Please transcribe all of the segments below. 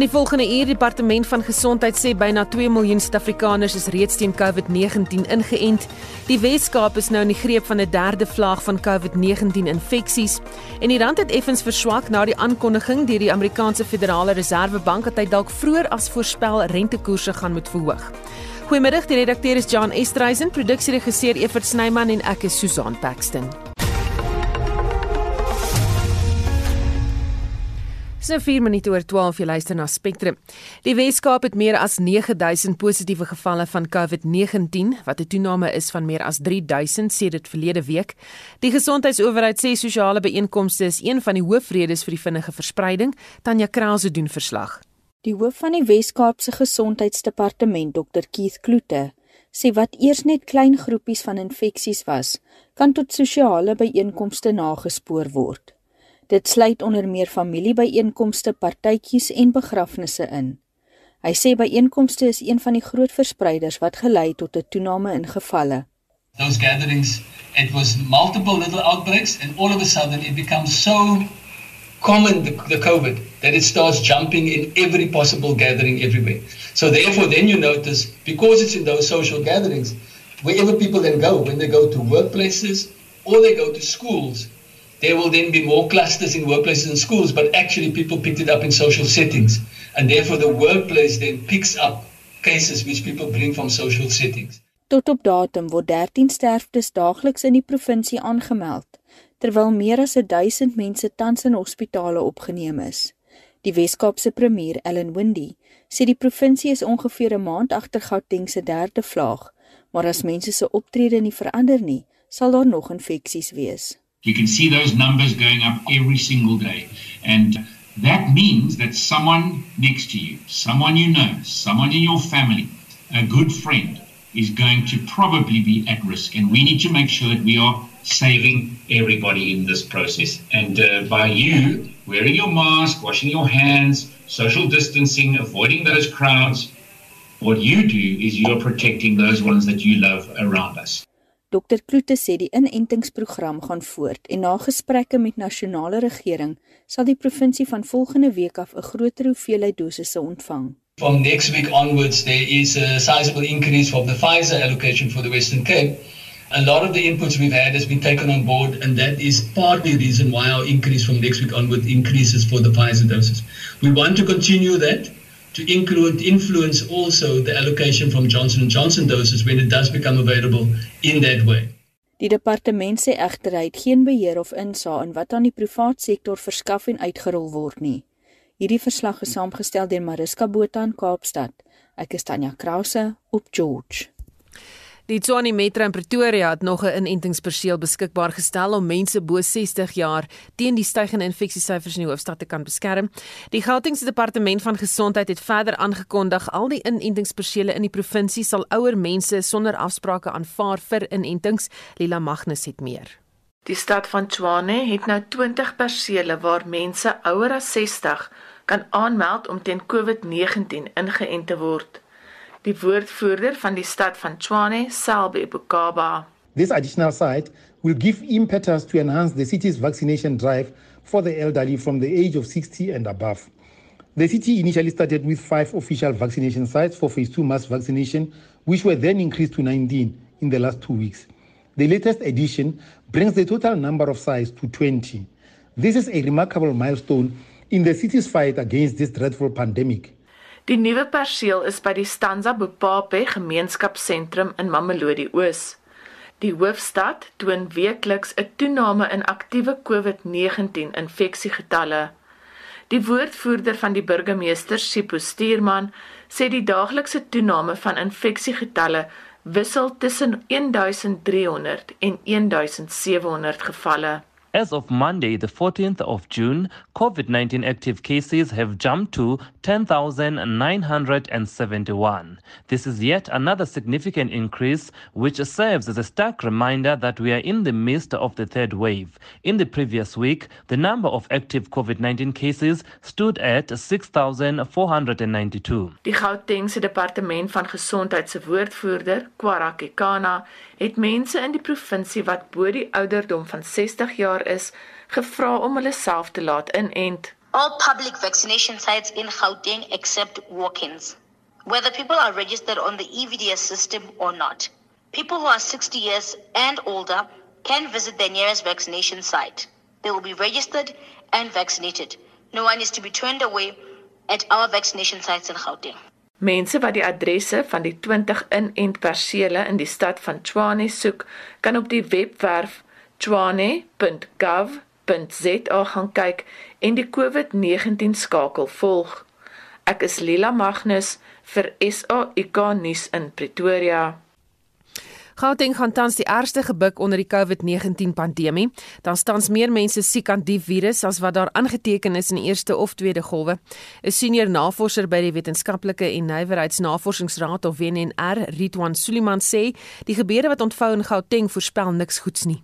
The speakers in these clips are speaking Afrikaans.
In die volgende uur departement van gesondheid sê byna 2 miljoen Suid-Afrikaners is reeds teen COVID-19 ingeënt. Die Wes-Kaap is nou in die greep van 'n derde vlaag van COVID-19 infeksies en die rand het effens verswak na die aankondiging deur die Amerikaanse Federale Reservebank dat hy dalk vroeër as voorspel rentekoerse gaan moet verhoog. Goeiemiddag, die redakteur is John Estreisen, produksieregisseur Evert Snyman en ek is Susan Paxton. So 4 minute oor 12 jy luister na Spectrum. Die Weskaap het meer as 9000 positiewe gevalle van COVID-19 wat 'n toename is van meer as 3000 sedert verlede week. Die gesondheidsowerheid sê sosiale byeenkomste is een van die hoofredes vir die vinnige verspreiding. Tanya Krause doen verslag. Die hoof van die Weskaapse Gesondheidsdepartement, Dr Keith Kloete, sê wat eers net klein groepies van infeksies was, kan tot sosiale byeenkomste nagespoor word. Dit sluit onder meer familiebyeenkomste, partytjies en begrafnisse in. Hy sê byeenkomste is een van die groot verspreiders wat gelei tot 'n toename in gevalle. Those gatherings, it was multiple little outbreaks and all of a sudden it becomes so common the, the COVID that it starts jumping in every possible gathering everywhere. So therefore then you notice because it's in those social gatherings wherever people then go when they go to workplaces or they go to schools there will then be more clusters in workplaces and schools, but actually people picked it up in social settings. And therefore the workplace then picks up cases which people bring from social settings. Tot op datum word 13 sterftes daagliks in die provinsie aangemeld, terwyl meer as 1000 mense tans in hospitale opgeneem is. Die Wes-Kaapse premier, Ellen Windey, sê die provinsie is ongeveer 'n maand agter Gauteng se derde vlaag, maar as mense se optrede nie verander nie, sal daar nog infeksies wees. You can see those numbers going up every single day. And that means that someone next to you, someone you know, someone in your family, a good friend, is going to probably be at risk. And we need to make sure that we are saving everybody in this process. And uh, by you wearing your mask, washing your hands, social distancing, avoiding those crowds, what you do is you are protecting those ones that you love around us. Dr Kloete sê die inentingsprogram gaan voort en na gesprekke met nasionale regering sal die provinsie van volgende week af 'n groter hoeveelheid dosisse ontvang. From next week onwards there is a sizable increase of the Pfizer allocation for the Western Cape. A lot of the inputs we've had has been taken on board and that is partly the reason why our increase from next week onward increases for the Pfizer doses. We want to continue that to include influence also the allocation from Johnson and Johnson doses when it does become available in that way. Die departement sê egter hy het geen beheer of insaag in wat aan die privaat sektor verskaf en uitgerol word nie. Hierdie verslag is saamgestel deur Mariska Botha in Kaapstad. Ek is Tanya Krause op George. Die Tshwane Metro in Pretoria het nog 'n inentingsperseel beskikbaar gestel om mense bo 60 jaar teen die stygende infeksiesyfers in die hoofstad te kan beskerm. Die Gautengse Departement van Gesondheid het verder aangekondig al die inentingspersele in die provinsie sal ouer mense sonder afsprake aanvaar vir inentings. Lila Magnus het meer. Die stad van Tshwane het nou 20 persele waar mense ouer as 60 kan aanmeld om teen COVID-19 ingeënt te word die woordvoerder van die stad van Tshwane, Selby Bukaba. This additional site will give impetus to enhance the city's vaccination drive for the elderly from the age of 60 and above. The city initially started with five official vaccination sites for phase 2 mass vaccination, which were then increased to 19 in the last two weeks. The latest addition brings the total number of sites to 20. This is a remarkable milestone in the city's fight against this dreadful pandemic. Die nuwe perseel is by die Stanza Bopape Gemeenskapsentrum in Mamelodi Oos. Die hoofstad toon weekliks 'n toename in aktiewe COVID-19 infeksiegetalle. Die woordvoerder van die burgemeester, Sipho Stuurman, sê die daaglikse toename van infeksiegetalle wissel tussen 1300 en 1700 gevalle. As of Monday, the 14th of June, COVID 19 active cases have jumped to 10,971. This is yet another significant increase, which serves as a stark reminder that we are in the midst of the third wave. In the previous week, the number of active COVID 19 cases stood at 6,492. Die Gautengse Departement van Gesondheid se woordvoerder, Kwara Kekana, het mense in die provinsie wat bo die ouderdom van 60 jaar jaar is, gevra om hulle self te laat inent. All public vaccination sites in Gauteng accept walk-ins, whether people are registered on the EVDS system or not. People who are 60 years and older can visit their nearest vaccination site. They will be registered and vaccinated. No one is to be turned away at our vaccination sites in Gauteng. Mense wat die adresse van die 20 inentpersele in die stad van Tshwane soek, kan op die webwerf tshwane.gov.za gaan kyk en die COVID-19 skakel volg. Ek is Lila Magnus vir SAK nuus in Pretoria. Gauteng gaan tans die ergste gebuk onder die COVID-19 pandemie. Dan staan meer mense siek aan die virus as wat daar aangeteken is in die eerste of tweede golwe. 'n Senior navorser by die Wetenskaplike en Nywerheidsnavorsingsraad of WNR, Ritwan Suliman sê, die gebeure wat ontvou in Gauteng voorspel niks goeds nie.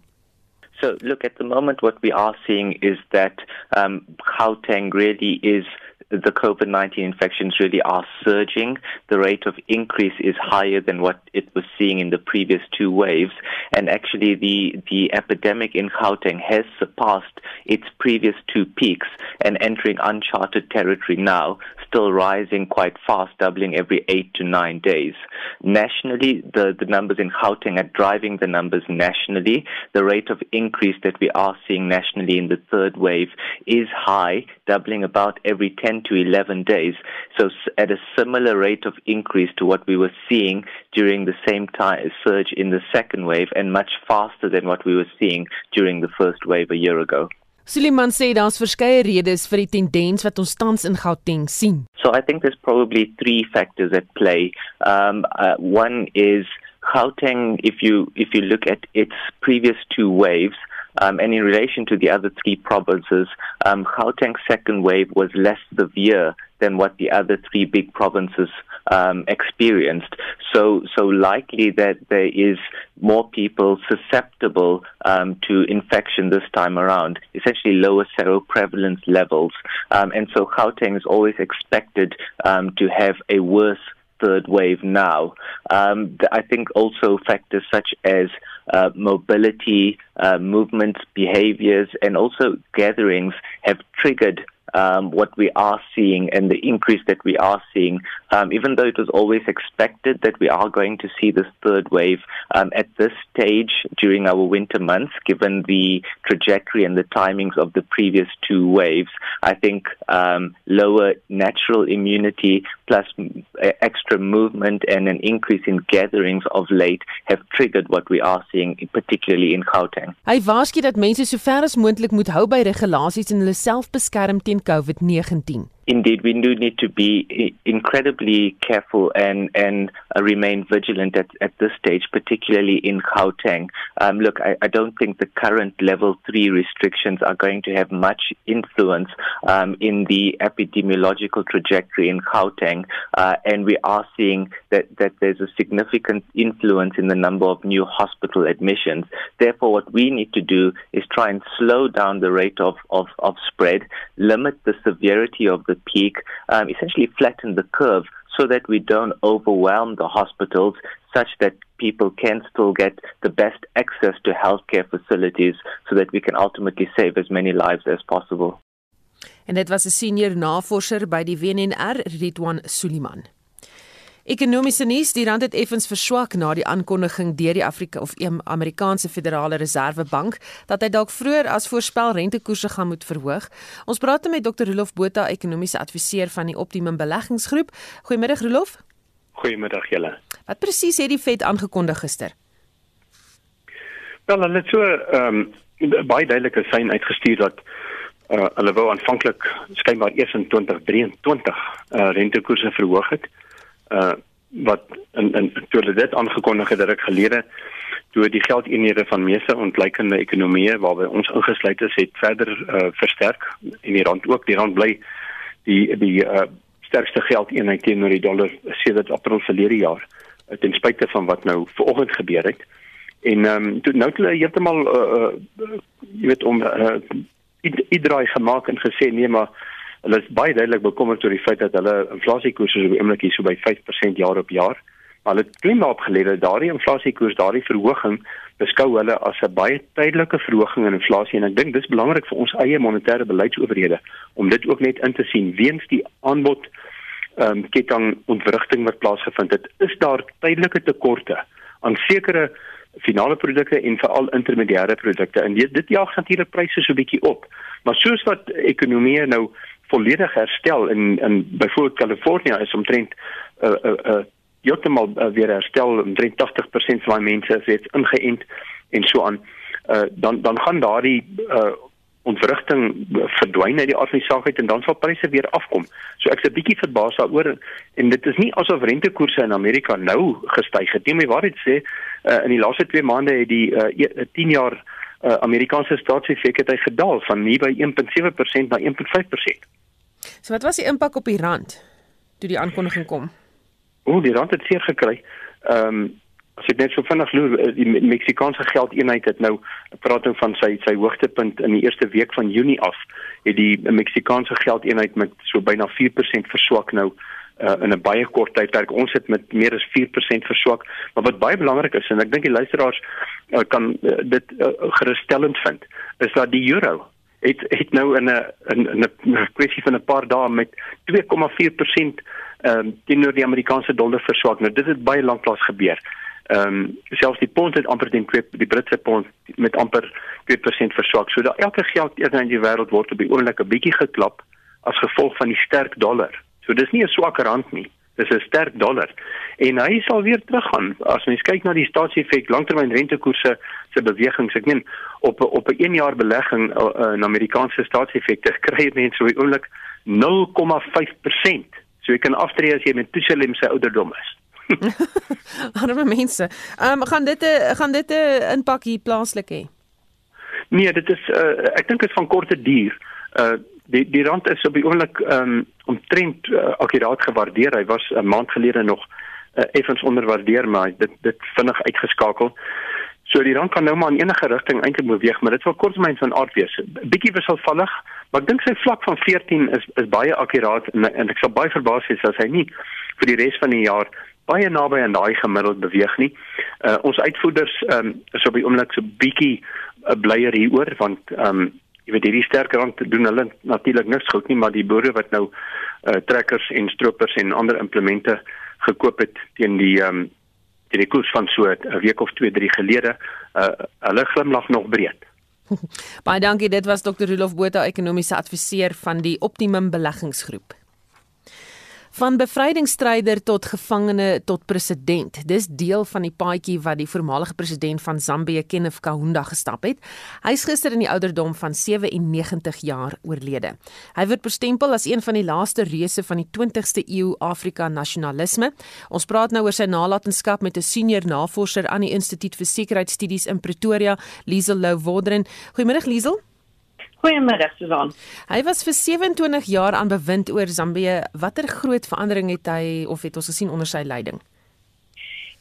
So, look, at the moment, what we are seeing is that um, Gauteng really is the COVID 19 infections really are surging. The rate of increase is higher than what it was seeing in the previous two waves. And actually, the, the epidemic in Gauteng has surpassed its previous two peaks and entering uncharted territory now, still rising quite fast, doubling every eight to nine days. Nationally, the, the numbers in Gauteng are driving the numbers nationally. The rate of increase that we are seeing nationally in the third wave is high, doubling about every 10 to 11 days. So at a similar rate of increase to what we were seeing during the same time surge in the second wave and much faster than what we were seeing during the first wave a year ago. Suliman sê daar's verskeie redes vir die tendens wat ons tans in Gauteng sien. So I think there's probably three factors at play. Um uh, one is Gauteng if you if you look at its previous two waves Um, and in relation to the other three provinces, um, Gauteng's second wave was less severe than what the other three big provinces um, experienced. So, so likely that there is more people susceptible um, to infection this time around, essentially lower seroprevalence levels. Um, and so Gauteng is always expected um, to have a worse third wave now. Um, I think also factors such as uh, mobility, uh, movements, behaviors, and also gatherings have triggered um, what we are seeing and the increase that we are seeing, um, even though it was always expected that we are going to see this third wave um, at this stage during our winter months, given the trajectory and the timings of the previous two waves, I think um, lower natural immunity plus extra movement and an increase in gatherings of late have triggered what we are seeing, particularly in Gauteng. Hy waarsku dat mense sover as moontlik moet hou by regulasies en hulle self beskerm teen COVID-19. Indeed, we do need to be incredibly careful and and uh, remain vigilant at, at this stage, particularly in Gauteng. Um, look, I, I, don't think the current level three restrictions are going to have much influence um, in the epidemiological trajectory in Gauteng, uh, and we are seeing that that there's a significant influence in the number of new hospital admissions. Therefore, what we need to do is try and slow down the rate of of, of spread, limit the severity of the peak, um, essentially flatten the curve so that we don't overwhelm the hospitals such that people can still get the best access to healthcare facilities so that we can ultimately save as many lives as possible. En dit was 'n senior navorser by die WNR, Ridwan Suliman. Ekonomiese nuus: Die rand het effens verswak na die aankondiging deur die Afrika of Amerikaanse Federale Reservebank dat hy dalk vroeër as voorspel rentekoerse gaan moet verhoog. Ons praat met Dr. Rolof Botha, ekonomiese adviseur van die Optimum Beleggingsgroep. Goeiemiddag Rolof. Goeiemiddag julle. Wat presies het die Fed aangekondig gister? Wel, hulle het so ehm um, baie duidelike sein uitgestuur dat uh, hulle wou aanvanklik skynbaar eers in 2023 uh, rentekoerse verhoog het uh wat in in toe hulle dit aangekondig het dat ek gelede toe die geldeenhede van meeste ontleikende ekonomieë waarby ons ingesluit is, het verder uh, versterk en die rand ook. Die rand bly die die uh, sterkste geldeenheid teenoor die dollar sedert April verlede jaar uh, ten spyte van wat nou vanoggend gebeur het. En ehm um, toe nou het hulle heeltemal uh, uh, jy weet om uh, iedereen gemaak en gesê nee maar hulle is baie duidelik bekommerd oor die feit dat hulle inflasiekoers op die oomblik hier so by 5% jaar op jaar. Maar hulle het klim daarop gelê dat daardie inflasiekoers, daardie verhoging beskou hulle as 'n baie tydelike verhoging in inflasie en ek dink dis belangrik vir ons eie monetêre beleidsowerhede om dit ook net in te sien weens die aanbod ehm um, ketting ontwrigting wat plaasgevind het. Is daar tydelike tekorte aan sekere finale produkte en veral intermediêre produkte. En dit dit jaag natuurlik pryse so bietjie op. Maar soos wat ekonomie nou volledig herstel in in byvoorbeeld Kalifornië is omtrent uh, uh, uh, heeltemal uh, weer herstel omtrent 80% van die mense is reeds ingeënt en so aan. Uh, dan dan gaan daardie uh, ontwrigting verdwyn uit die organisasie en dan sal pryse weer afkom. So ek's 'n bietjie verbaas daaroor en dit is nie asof rentekoerse in Amerika nou gestyg het nie. My waarheid sê uh, in die laaste 2 maande het die uh, 10 jaar uh, Amerikaanse hy gedaal van nie by 1.7% na 1.5%. So wat was die impak op die rand toe die aankondiging kom? O, die rand het seer gekry. Ehm um, as ek net so vinnig loer eh, die Meksikaanse geldeenheid het nou praat nou van sy sy hoogtepunt in die eerste week van Junie af het die Meksikaanse geldeenheid met so byna 4% verswak nou uh, in 'n baie kort tydperk ons het met meer as 4% verswak maar wat baie belangrik is en ek dink die luisteraars uh, kan uh, dit uh, gerusstellend vind is dat die euro het het nou in 'n in 'n kwessie van 'n paar dae met 2,4% ehm um, teenoor die Amerikaanse dollar verswak. Nou dit het baie lanklaas gebeur. Ehm um, selfs die pond het amper teen die Britse pond met amper 2% verswak. So dat elke geld eerder in die wêreld word op die oomblik 'n bietjie geklap as gevolg van die sterk dollar. So dis nie 'n swak rand nie. Dis 'n sterk dollar. En hy sal weer teruggaan. As mens kyk na die staatsefek langtermyn rentekoerse se bewegings, ek meen op op 'n 1 jaar belegging uh, in Amerikaanse staatsefekte kry jy net so die oomblik 0,5%. So jy kan aftree as jy met toeselem se ouderdom is. Arme mense. Ehm um, gaan dit 'n gaan dit 'n impak hier plaaslik hê? Nee, dit is uh, ek dink dit is van korte duur. Uh die die rand is op die oomblik um, omtrent uh, akkuraat gewaardeer. Hy was 'n maand gelede nog uh, effens onderwaardeer, maar dit dit vinnig uitgeskakel. So die rand kan nou maar in enige rigting eintlik beweeg, maar dit sal korttermyn van aard wees. Bietjie wisselvallig, maar ek dink sy vlak van 14 is is baie akkuraat en, en ek sal baie verbaas wees as hy nie vir die res van die jaar baie naby aan daai gemiddeld beweeg nie. Uh, ons uitvoerders um, is op die oomblik so bietjie uh, blyer hieroor want ehm um, jy weet hierdie sterk rand doen hulle natuurlik niks goed nie, maar die boere wat nou uh, trekkers en stroopers en ander implemente gekoop het teen die ehm um, teen die koers van so 'n week of 2, 3 gelede, uh, hulle glimlag nog breed. Baie dankie, dit was Dr. Rolof Botha, ekonomiese adviseur van die Optimum Beleggingsgroep. Van bevrydingsstryder tot gevangene tot president. Dis deel van die paadjie wat die voormalige president van Zambië, Kenneth Kaunda, gestap het. Hy is gister in die ouderdom van 97 jaar oorlede. Hy word bestempel as een van die laaste reuse van die 20ste eeu Afrika nasionalisme. Ons praat nou oor sy nalatenskap met 'n senior navorser aan die Instituut vir Sekuriteitsstudies in Pretoria, Liesel Lou Wodren. Goeiemôre Liesel. Goeiemiddag Susan. Hy was vir 27 jaar aan bewind oor Zambië. Watter groot verandering het hy of het ons gesien onder sy leiding?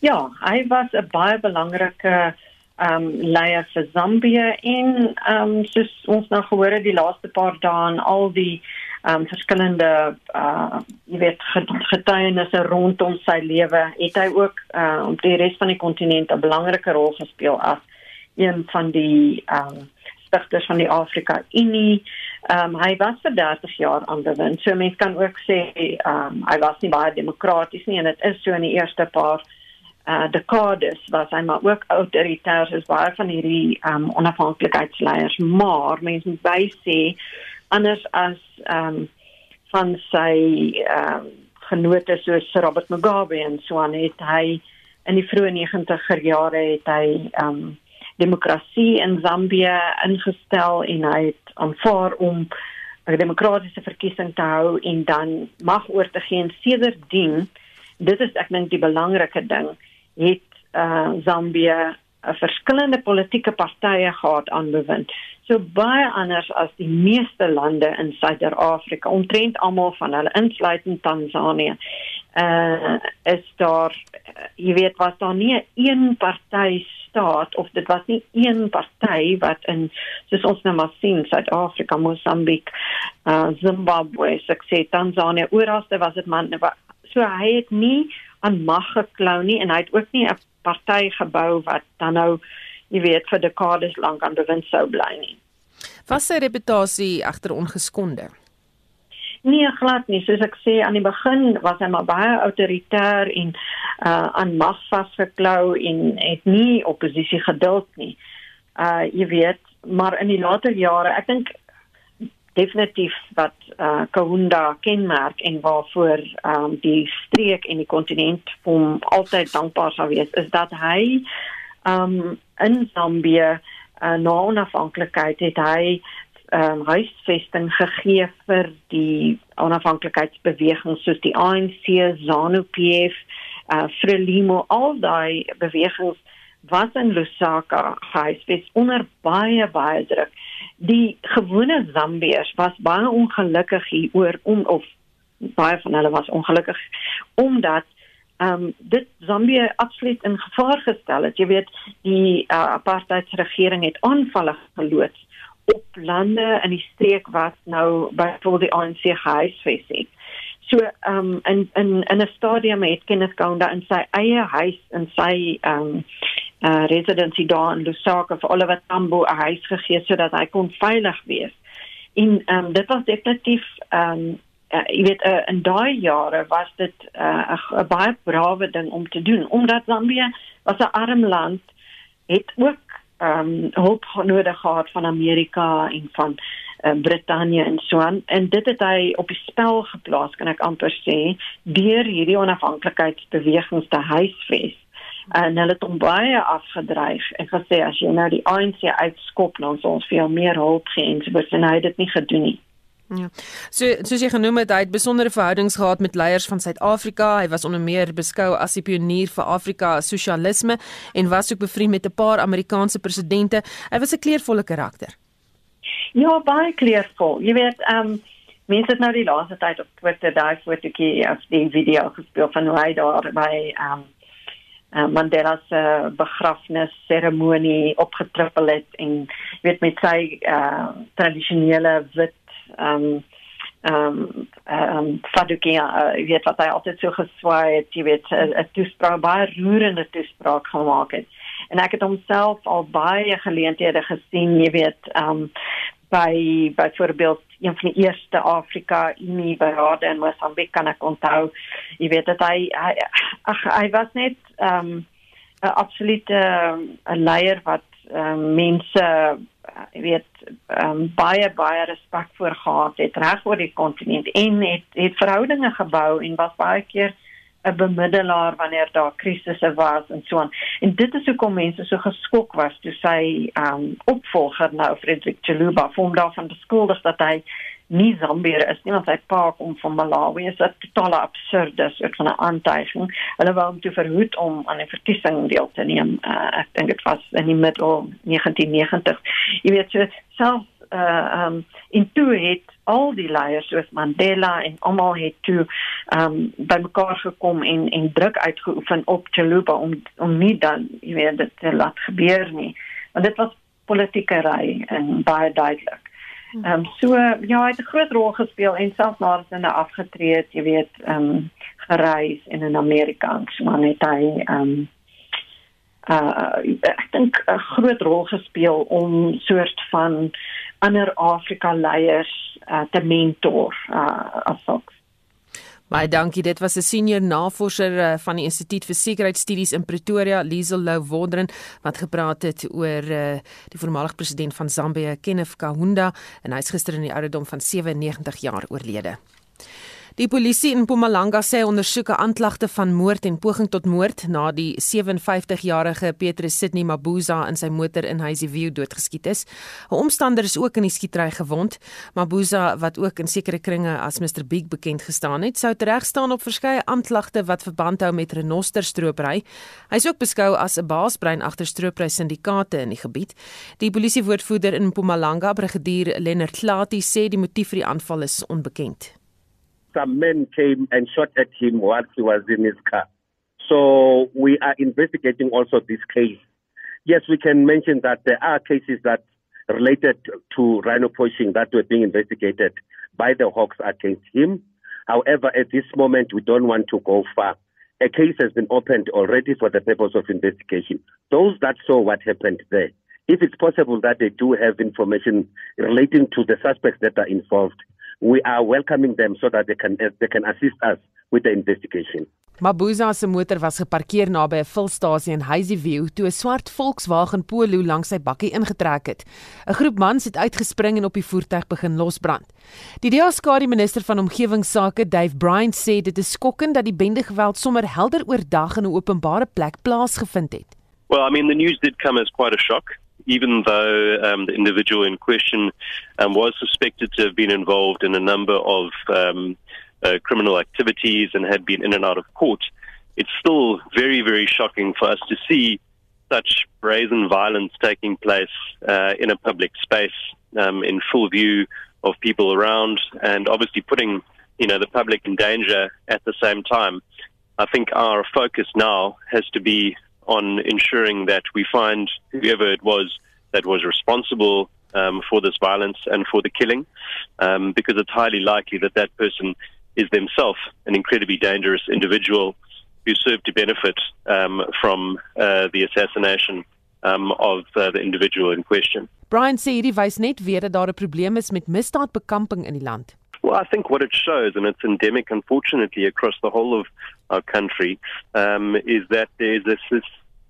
Ja, hy was 'n baie belangrike ehm um, leier vir Zambië en ehm um, soos ons nou gehoor het die laaste paar dae en al die ehm um, verskillende uh jy weet getuienisse rondom sy lewe, het hy ook uh op die res van die kontinent 'n belangrike rol gespeel as een van die ehm um, stigters van die Afrika Unie. Ehm um, hy was vir 30 jaar aan bewind. So mense kan ook sê ehm um, hy was nie baie demokraties nie en dit is so in die eerste paar uh dekades was hy maar ook autoritair as baie van hierdie ehm um, onafhanklikheidsleiers, maar mense moet by sê anders as ehm um, van sy ehm um, genote soos Robert Mugabe en so aan het hy in die vroeë 90er jare het hy ehm um, demokrasie in Zambië ingestel en hy het aanvaar om 'n demokratiese verkiesing te hou en dan mag oor te gee sedertdien dit is ek dink die belangrike ding het uh, Zambië 'n verskillende politieke partye gehad aan bewind. So baie anders as die meeste lande in Suider-Afrika, omtrent almal van hulle insluitend Tansanië. Uh is daar uh, jy weet was daar nie een party staat of dit was nie een party wat in soos ons nou maar sien Suid-Afrika, Mosambiek, uh Zimbabwe, sê Tansanië, ooralste was dit man so hy het nie aan mag geklou nie en hy het ook nie 'n party gebou wat dan nou jy weet vir dekades lank aan bewind sou bly nie. Was sy reputasie agter ongeskonde? Nee, glad nie. Soos ek sê aan die begin was hy maar baie autoritair en uh aan mag vasgeklou en het nie oppositie geduld nie. Uh jy weet, maar in die later jare, ek dink definitief wat uh Kaunda kenmerk en waarvoor um die streek en die kontinent hom altyd dankbaar sou wees is dat hy um in Zambië uh, na onafhanklikheid het hy um huisvesting gegee vir die onafhanklikheidsbeweging soos die ANC, ZANU-PF, uh Frelimo al daai bewegings was in Lusaka huisves onder baie baie druk die gewone Zambiërs was baie ongelukkig hieroor om of baie van hulle was ongelukkig omdat ehm um, dit Zambië absoluut in gevaar gestel het. Jy weet, die uh, apartheidsregering het aanvalle geloods op lande in die streek wat nou byvoorbeeld die ANC gehuisves het. So ehm um, in in in 'n stadium het Kenneth Kaunda in sy eie huis in sy ehm um, uh, residency daar in Lusaka vir Oliver Tambo 'n huis gegee sodat hy kon veilig wees. En ehm um, dit was definitief ehm um, uh, jy weet uh, in daai jare was dit 'n uh, baie brawe ding om te doen omdat Zambië was 'n arm land het ook ehm um, hulp nodig gehad van Amerika en van uh, Brittanje en so aan. En dit het hy op die spel geplaas kan ek amper sê deur hierdie onafhanklikheidsbewegings te huisves. En hulle het hom baie afgedreig. En gesê as jy nou die ANC uitskop dan sal ons jou meer hulp gee en so en hy het dit nie gedoen nie. Ja. So soos jy genoem het, hy het besondere verhoudings gehad met leiers van Suid-Afrika. Hy was onder meer beskou as die pionier vir Afrika sosialisme en was ook bevriend met 'n paar Amerikaanse presidente. Hy was 'n kleurvolle karakter. Ja, baie kleurvol. Jy weet, ehm um, mense het nou die laaste tyd op Twitter daai fotootjie of die video gespeel van hoe hy daar by ehm um, uh, Mandela se begrafnis seremonie opgetrippel het en weet met sy uh, tradisionele wit ehm um, ehm um, ehm um, fadukia uh, weet wat hy altyd so geswaai het jy weet 'n toespraak baie roerende toespraak gemaak het en ek het homself al baie geleenthede gesien jy weet ehm um, by byvoorbeeld een van die eerste Afrika Unie berade in Mosambik kan ek onthou. Jy weet dat hy hy ag hy was net ehm um, 'n absolute 'n um, leier wat ehm um, mense weet ehm um, baie baie respek voor gehad het reg oor die kontinent en het het verhoudinge gebou en was baie keer 'n bemiddelaar wanneer daar krisisse was en so aan. En dit is hoekom mense so geskok was toe sy um opvolger nou Frederik Chiluba vorm daarvan beskuldig dat hy nie Zambië is nie want hy pa kom van Malawi. Is 'n totale absurde soort van 'n aantuiging. Hulle wou hom toe verhoed om aan 'n verkiesing deel te neem. Uh, ek dink dit was in die middel 1990. Jy weet so self uh um in toe het al die leiers soos Mandela en almal het toe um bymekaar gekom en en druk uitgeoefen op Chiluba om om nie dan jy weet dit te laat gebeur nie want dit was politieke ry en baie duidelik. Ehm um, so ja, hy het 'n groot rol gespeel en selfs nadat hy nou afgetree het, jy weet, ehm um, gereis in in Amerika en so aan het hy ehm um, uh ek dink 'n groot rol gespeel om soort van ander Afrika leiers uh, te mentor uh, as sulks. Baie dankie. Dit was 'n senior navorser uh, van die Instituut vir Sekuriteitsstudies in Pretoria, Liesel Lou Wonderen, wat gepraat het oor uh, die voormalige president van Zambië, Kenneth Kaunda, en hy is gister in die ouderdom van 97 jaar oorlede. Die polisie in Mpumalanga sê ondersoek aanklagte van moord en poging tot moord na die 57-jarige Petrus Sydney Mabuza in sy motor in Hazyview doodgeskiet is. 'n Omstander is ook in die skietery gewond. Mabuza, wat ook in sekere kringe as Mr Big bekend gestaan het, sou teregstaan op verskeie aanklagte wat verband hou met renosterstroopry. Hy is ook beskou as 'n baasbrein agter stroopry syndikaate in die gebied. Die polisiewoordvoerder in Mpumalanga, brigadier Lennard Klati, sê die motief vir die aanval is onbekend. Some men came and shot at him while he was in his car. So we are investigating also this case. Yes, we can mention that there are cases that related to rhino poaching that were being investigated by the Hawks against him. However, at this moment, we don't want to go far. A case has been opened already for the purpose of investigation. Those that saw what happened there, if it's possible that they do have information relating to the suspects that are involved, we are welcoming them so that they can they can assist us with the investigation. Mabuza se motor was geparkeer naby 'n vulstasie in Hazyview toe 'n swart Volkswagen Polo langs sy bakkie ingetrek het. 'n Groep mans het uitgespring en op die voertuig begin losbrand. Die DEA-skare minister van omgewingsake, Dave Bryant, sê dit is skokkend dat die bendegeweld sommer helder oordag in 'n openbare plek plaasgevind het. Well, I mean the news did come as quite a shock. Even though um, the individual in question um, was suspected to have been involved in a number of um, uh, criminal activities and had been in and out of court, it's still very, very shocking for us to see such brazen violence taking place uh, in a public space um, in full view of people around and obviously putting you know the public in danger at the same time. I think our focus now has to be on ensuring that we find whoever it was that was responsible um, for this violence and for the killing, um, because it's highly likely that that person is themselves an incredibly dangerous individual who served to benefit um, from uh, the assassination um, of uh, the individual in question. Brian sê hierdie wys net weer dat daar 'n probleem is met misdaadbekamping in die land. Well, I think what it shows, and it's endemic, unfortunately, across the whole of our country, um, is that there's this, this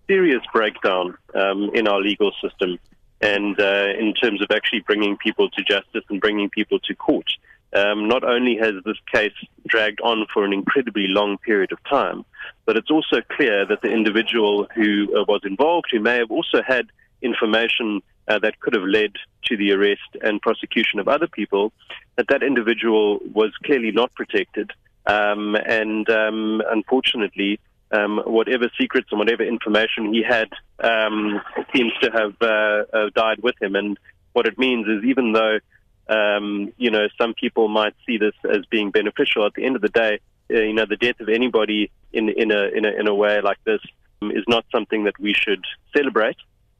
serious breakdown um, in our legal system and uh, in terms of actually bringing people to justice and bringing people to court. Um, not only has this case dragged on for an incredibly long period of time, but it's also clear that the individual who uh, was involved, who may have also had information uh, that could have led to the arrest and prosecution of other people, that that individual was clearly not protected. Um, and um, unfortunately, um, whatever secrets and whatever information he had um, seems to have uh, uh, died with him. And what it means is, even though um, you know some people might see this as being beneficial, at the end of the day, uh, you know the death of anybody in in a in a in a way like this is not something that we should celebrate.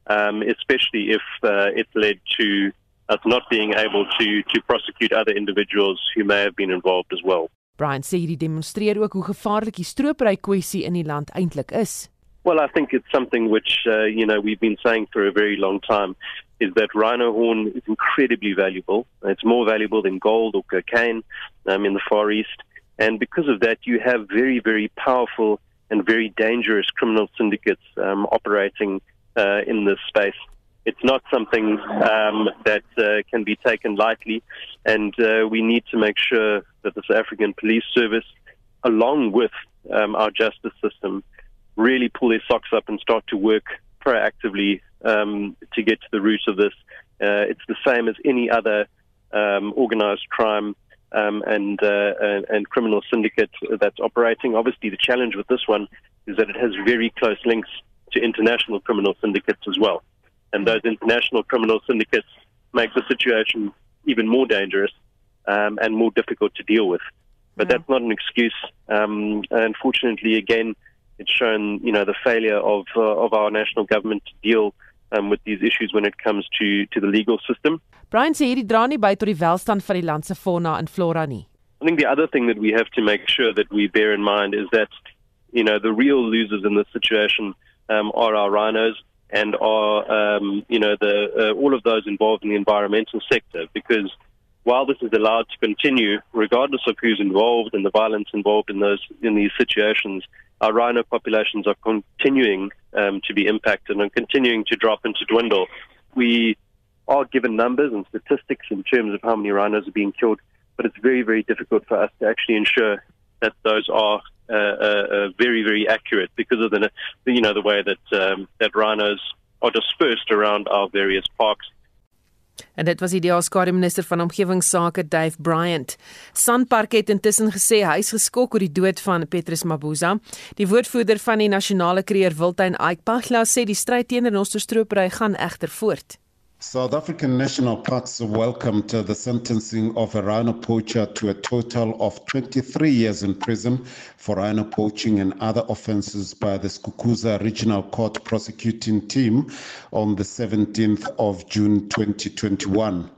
Um, especially if uh, it led to us not being able to to prosecute other individuals who may have been involved as well. Brian sê hierdie demonstreer ook hoe gevaarlik die stroopry kwessie in die land eintlik is. Well, I think it's something which uh, you know we've been saying for a very long time is that rhino horn is incredibly valuable. It's more valuable than gold or cocaine um, in the Far East, and because of that, you have very, very powerful and very dangerous criminal syndicates um, operating uh, in this space. It's not something um, that uh, can be taken lightly, and uh, we need to make sure that the South African Police Service, along with um, our justice system, really pull their socks up and start to work proactively um, to get to the root of this. Uh, it's the same as any other um, organized crime um, and, uh, and, and criminal syndicate that's operating. Obviously, the challenge with this one is that it has very close links to international criminal syndicates as well. And those international criminal syndicates make the situation even more dangerous um, and more difficult to deal with. But that's not an excuse. Um, unfortunately, again, it's shown you know the failure of uh, of our national government to deal um, with these issues when it comes to to the legal system. Brian sê hierdie dra nie by tot die welstand van die land se fauna en flora nie. I think the other thing that we have to make sure that we bear in mind is that you know the real losers in this situation um, are our rhinos and are um, you know the uh, all of those involved in the environmental sector. Because while this is allowed to continue regardless of who's involved and the violence involved in those in these situations our rhino populations are continuing um, to be impacted and continuing to drop and to dwindle. We are given numbers and statistics in terms of how many rhinos are being killed but it's very, very difficult for us to actually ensure that those are very, very accurate because of the, you know, the way that um, that rhinos are dispersed around our various parks. En dit was die DA-skare minister van omgewingsake Dave Bryant. Sanpark het intussen gesê hy is geskok oor die dood van Petrus Mabuza. Die woordvoerder van die nasionale kreer Wildtuin Ike Pagla sê die stryd teen renosterstropery gaan egter voort. South African national parks welcomed the sentencing of a rhino poacher to a total of 23 years in prison for rhino poaching and other offences by the Skukuza Regional Court prosecuting team on the 17th of June 2021.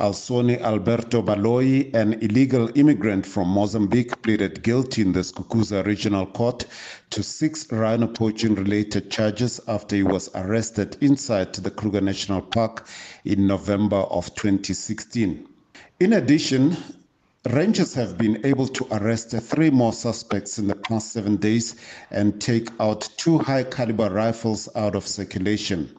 Alsone Alberto Baloi, an illegal immigrant from Mozambique, pleaded guilty in the Skukuza Regional Court to six rhino poaching related charges after he was arrested inside the Kruger National Park in November of 2016. In addition, Rangers have been able to arrest three more suspects in the past seven days and take out two high caliber rifles out of circulation.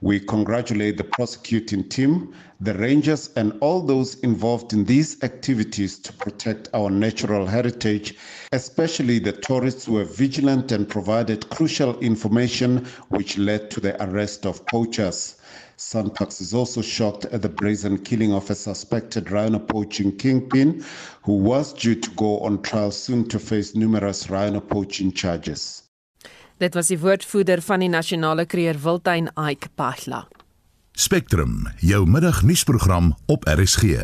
We congratulate the prosecuting team, the rangers, and all those involved in these activities to protect our natural heritage, especially the tourists who were vigilant and provided crucial information which led to the arrest of poachers. Sunpax is also shocked at the brazen killing of a suspected rhino poaching kingpin who was due to go on trial soon to face numerous rhino poaching charges. Dit was die woordvoerder van die nasionale kreer Wildtuin Ike Pagla. Spectrum, jou middagnuusprogram op RSG.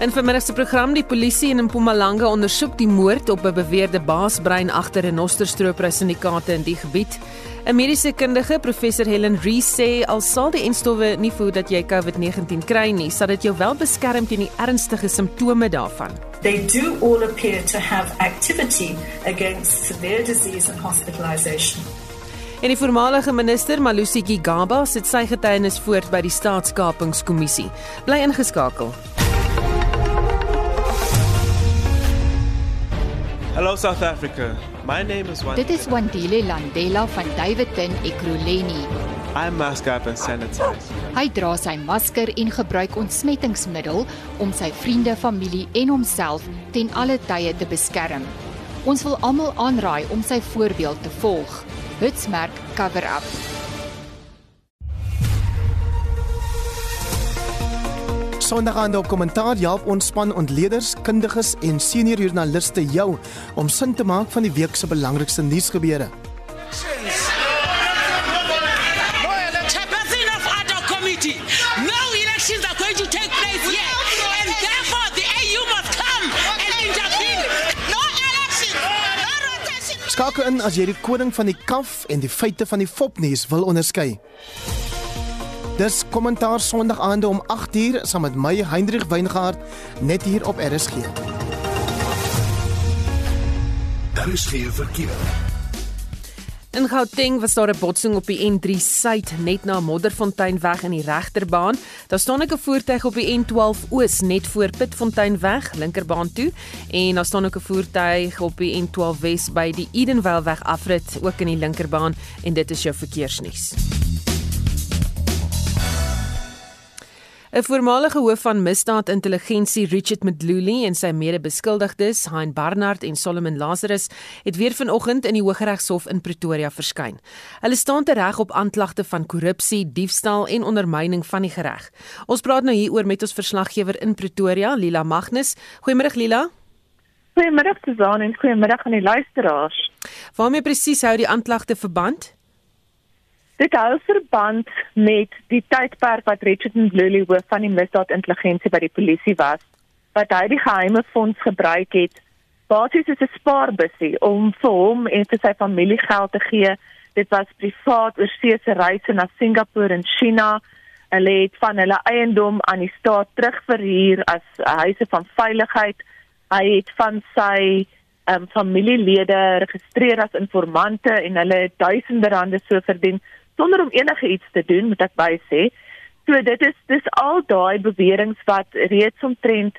In vermiddag se program die polisie in Mpumalanga ondersoek die moord op 'n beweerde baasbrein agter 'n nosterstroopry syndikaate in die gebied. 'n Mediese kundige, professor Helen Rees sê al sal die enstowwe nie voed dat jy COVID-19 kry nie, sal dit jou wel beskerm teen die ernstige simptome daarvan. They do all appear to have activity against severe disease and hospitalization. En die voormalige minister Malusi Gigaba sit sy getuienis voort by die staatskapingskommissie. Bly ingeskakel. Hello South Africa. My name is Wandile. Dit is Wandile Landela van Davidton Ekurhuleni. I mask up and sanitize. Hy dra sy masker en gebruik ontsmettingsmiddel om sy vriende, familie en homself ten alle tye te beskerm. Ons wil almal aanraai om sy voorbeeld te volg. Hitsmerk cover up. Sondagaande op kommentaar help ons span ontleeders, kundiges en senior joernaliste jou om sin te maak van die week se belangrikste nuusgebeure. Skakel in as jy die koning van die kaf en die feite van die fopnuus wil onderskei. Dis kommentaar Sondag aande om 8uur saam met my Hendrik Weingart net hier op RSG. Daar is geen verkeer. In Gauteng was daar 'n botsing op die N3 suid net na Modderfonteinweg in die regterbaan. Daar staan 'n voertuig op die N12 oos net voor Pitfonteinweg linkerbaan toe en daar staan ook 'n voertuig op die N12 wes by die Edenwellweg afrit ook in die linkerbaan en dit is jou verkeersnuus. 'n Voormalige hoof van misdaadintelligensie, Richard Mdluli en sy mede-beskuldigdes, Hein Barnard en Solomon Lazarus, het weer vanoggend in die Hooggeregshof in Pretoria verskyn. Hulle staan tereg op aanklagte van korrupsie, diefstal en ondermyning van die reg. Ons praat nou hieroor met ons verslaggewer in Pretoria, Lila Magnus. Goeiemôre Lila. Goeiemôre Suzan en goeiemôre aan die luisteraars. Waarmee presies hou die aanklagte verband? Dit hou verband met die tydperk wat Richard Mdluli hoof van die misdaadintelligensie by die polisie was, wat hy die geheime fonds gebruik het basies as 'n spaarbusie om vir hom en vir sy familie geld te gee. Dit was privaat oorseese reise na Singapore en China. Hulle het van hulle eiendom aan die staat terugverhuur as huise van veiligheid. Hy het van sy um, familielede geregistreer as informante en hulle duisende rande so verdien sonder om enige iets te doen, moet ek by sê. So dit is dis al daai beweringe wat reeds omtrent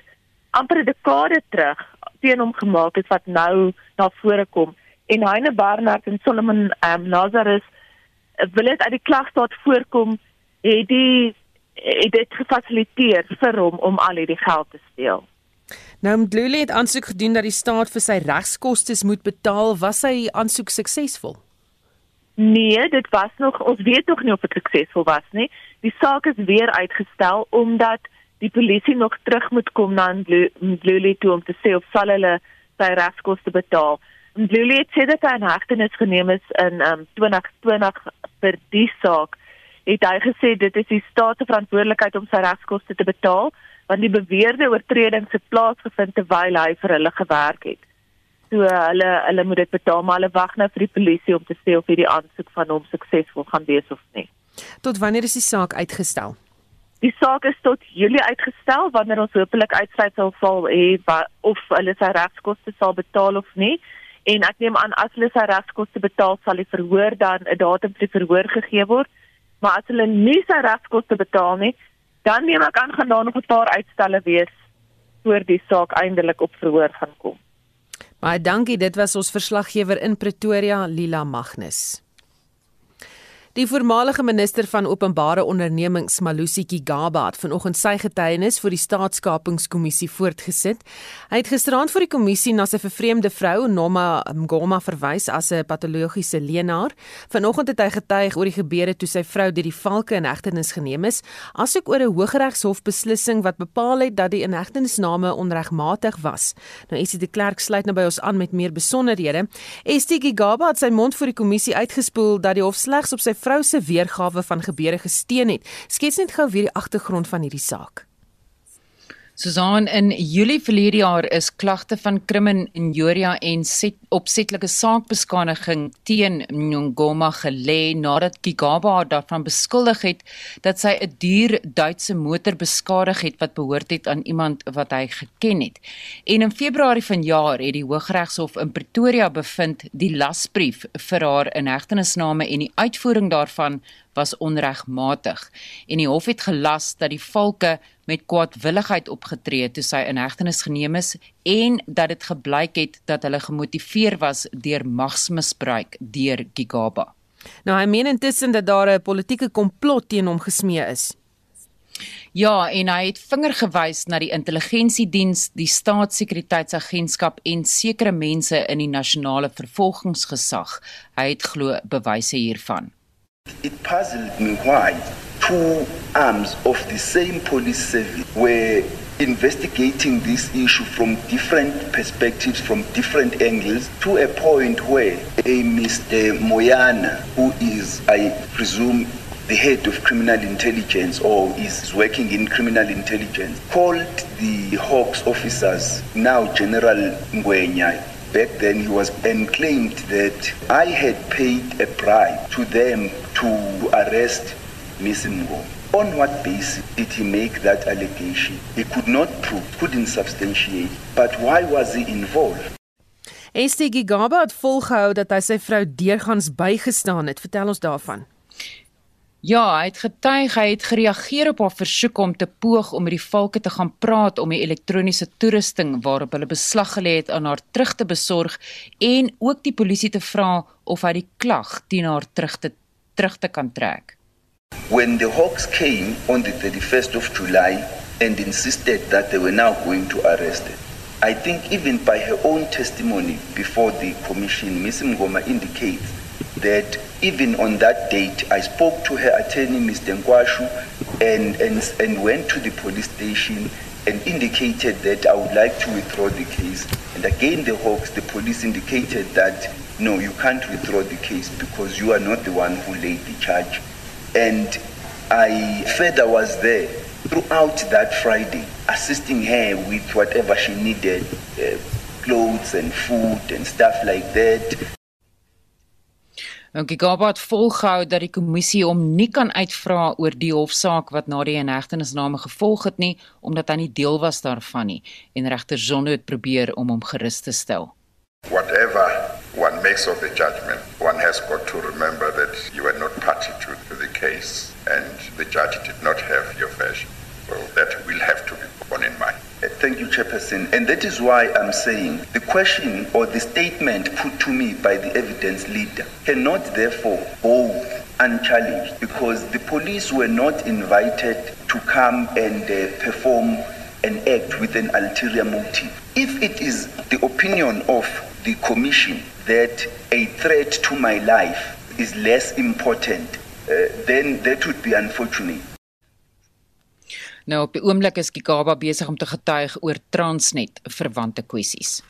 amper 'n dekade terug teen hom gemaak het wat nou na vore kom en Heine Barnard en Solomon um, Nazarus wil dit uit die klagstaat voorkom het die het dit gefasiliteer vir hom om al hierdie geld te steel. Nou Mdluli het aansoek gedoen dat die staat vir sy regskoste moet betaal. Was sy aansoek suksesvol? Nee, dit was nog ons weet nog nie of dit suksesvol was nie. Die saak is weer uitgestel omdat die polisie nog terug moet kom na Mdluli toe om te sê of sal hulle sy regskoste betaal. Mdluli het sê dat hy in hegtenis geneem is in um, 2020 vir die saak het hy gesê dit is die staat se verantwoordelikheid om sy regskoste te betaal want die beweerde oortredings het plaasgevind terwyl hy vir hulle gewerk het. So hulle hulle moet dit betaal maar hulle wag nou vir die polisie om te sê of hierdie aansoek van hom suksesvol gaan wees of nie. Tot wanneer is die saak uitgestel? Die saak is tot Julie uitgestel wanneer ons hopelik uitsluitsel sal hê of hulle sy regskoste sal betaal of nie. En ek neem aan as hulle sy regskoste betaal sal die verhoor dan 'n datum vir die verhoor gegee word maar as hulle nie sy regskoste betaal nie, dan neem ek aan gaan daar nog 'n paar uitstelle wees voor die saak eindelik op verhoor gaan kom. Baie dankie, dit was ons verslaggewer in Pretoria, Lila Magnus. Die voormalige minister van openbare ondernemings, Malusi Gigaba, het vanoggend sy getuienis vir die staatskapingskommissie voortgesit. Hy het gisterand vir die kommissie na sy vervreemde vrou, Noma Ngoma, verwys as 'n patologiese leenaar. Vanoggend het hy getuig oor die gebeure toe sy vrou deur die valke in hegtenis geneem is, asook oor 'n Hooggeregshof beslissing wat bepaal het dat die inhegtenisname onregmatig was. Nou Esie de Klerk sluit nou by ons aan met meer besonderhede. Estie Gigaba het sy mond vir die kommissie uitgespoel dat die hof slegs op sy vrou se weergawe van gebeure gesteun het. Skets net gou weer die agtergrond van hierdie saak. Susan in Julie verlede jaar is klagte van krimin in Joria en set, opsetlike saakbeskaniging teen Ngoma gelê nadat Kigaba haar daarvan beskuldig het dat sy 'n duur Duitse motor beskadig het wat behoort het aan iemand wat hy geken het. En in Februarie vanjaar het die Hooggeregshof in Pretoria bevind die lasbrief vir haar inhegtenisname en die uitvoering daarvan was onregmatig en die hof het gelas dat die valke met kwaadwilligheid opgetree toe sy in hegtenis geneem is en dat dit gebleik het dat hulle gemotiveer was deur magsmisbruik deur Gigaba. Nou hy meen intussen dat daar 'n politieke komplot teen hom gesmee is. Ja, en hy het vinger gewys na die intelligensiediens, die staatssekuriteitsagentskap en sekere mense in die nasionale vervolgingsgesag. Hy het glo bewyse hiervan. It puzzled me why two arms of the same police service were investigating this issue from different perspectives, from different angles, to a point where a Mr. Moyana, who is, I presume, the head of criminal intelligence or is working in criminal intelligence, called the Hawks officers, now General Ngwenya, back then he was and claimed that I had paid a bribe to them to arrest Miss Ngo. On what basis did he make that allegation? He could not prove, couldn't substantiate. But why was he involved? Estie Gigaba het volgehou dat hy sy vrou deurgangs bygestaan het. Vertel ons daarvan. Ja, hy het getuig hy het gereageer op haar versoek om te poog om met die valke te gaan praat om die elektroniese toerusting waarop hulle beslag gelê het aan haar terug te besorg en ook die polisie te vra of hy die klag teen haar terug te terug te kan trek. When the Hawks came on the 31st of July and insisted that they were now going to arrest her. I think even by her own testimony before the commission, Ms. Ngoma indicates that even on that date, I spoke to her attorney, Mr. Nkwashu, and, and, and went to the police station and indicated that I would like to withdraw the case. And again, the Hawks, the police indicated that no, you can't withdraw the case because you are not the one who laid the charge. And I further was there throughout that Friday, assisting her with whatever she needed, uh, clothes and food and stuff like that. Gigaba het volgehou dat die kommissie hom nie kan uitvra oor die hofsaak wat na die inhegtenisname gevolg het nie omdat hy nie deel was daarvan nie en regter Zondo het probeer om hom gerus te stel. Whatever makes of the judgment, one has got to remember that you are not party to the case and the judge did not have your version. Well, that will have to be borne in mind. Uh, thank you, Chairperson, and that is why I'm saying the question or the statement put to me by the evidence leader cannot therefore go unchallenged because the police were not invited to come and uh, perform an act with an ulterior motive. If it is the opinion of the commission that a threat to my life is less important, uh, then that would be unfortunate. Nou op die oomblik is Gigaba besig om te getuig oor Transnet verwante kwessies.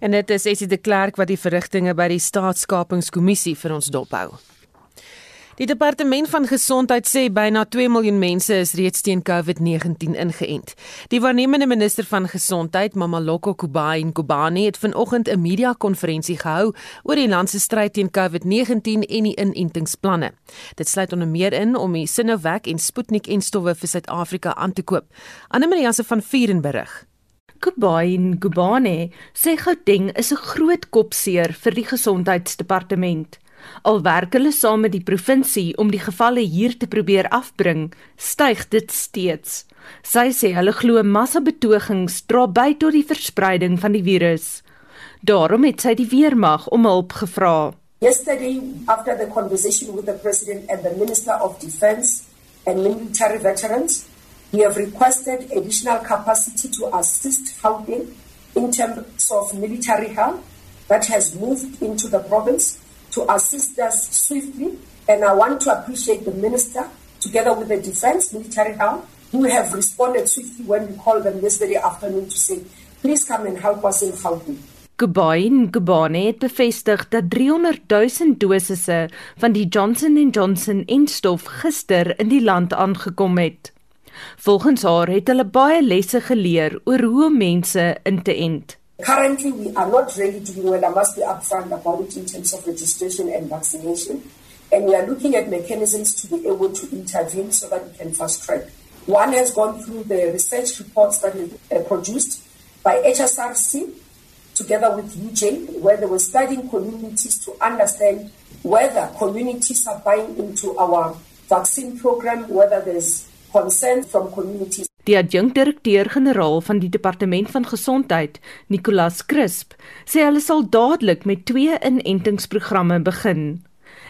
En dit is Essie de Klerk wat die verrigtinge by die staatskapingskommissie vir ons dophou. Die departement van gesondheid sê byna 2 miljoen mense is reeds teen COVID-19 ingeënt. Die waarnemende minister van gesondheid, Mamaloko Kubai Nkubani, het vanoggend 'n media-konferensie gehou oor die land se stryd teen COVID-19 en die inentingsplanne. Dit sluit onder meer in om die Sinovac en Sputnik enstowwe vir Suid-Afrika aan te koop. Annelie Janse van Vuren berig. Kubai Nkubani sê Gauteng is 'n groot kopseer vir die gesondheidsdepartement. Al werk hulle saam met die provinsie om die gevalle hier te probeer afbring, styg dit steeds. Sy sê hulle glo massabetogings dra by tot die verspreiding van die virus. Daarom het sy die weermag om hulp gevra. Yesterday, after the conversation with the President and the Minister of Defense and military veterans, we have requested additional capacity to assist Gauteng in terms of military help that has moved into the province to assist us swiftly. And I want to appreciate the minister, together with the defense military help, who have responded swiftly when we called them yesterday afternoon to say, please come and help us in Gauteng. Gubain Gubane het bevestig dat 300 000 dosisse van die Johnson & Johnson enstof gister in die land aangekom het. Volgens haar het hulle baie lesse geleer oor hoe mense in te ent. Currently, we are not ready to be well. I must be upfront about it in terms of registration and vaccination. And we are looking at mechanisms to be able to intervene so that we can fast track. One has gone through the research reports that were uh, produced by HSRC together with UJ, where they were studying communities to understand whether communities are buying into our vaccine program, whether there's consent from communities. Die adjunkdirekteur-generaal van die departement van gesondheid, Nicolas Crisp, sê hulle sal dadelik met twee inentingsprogramme begin.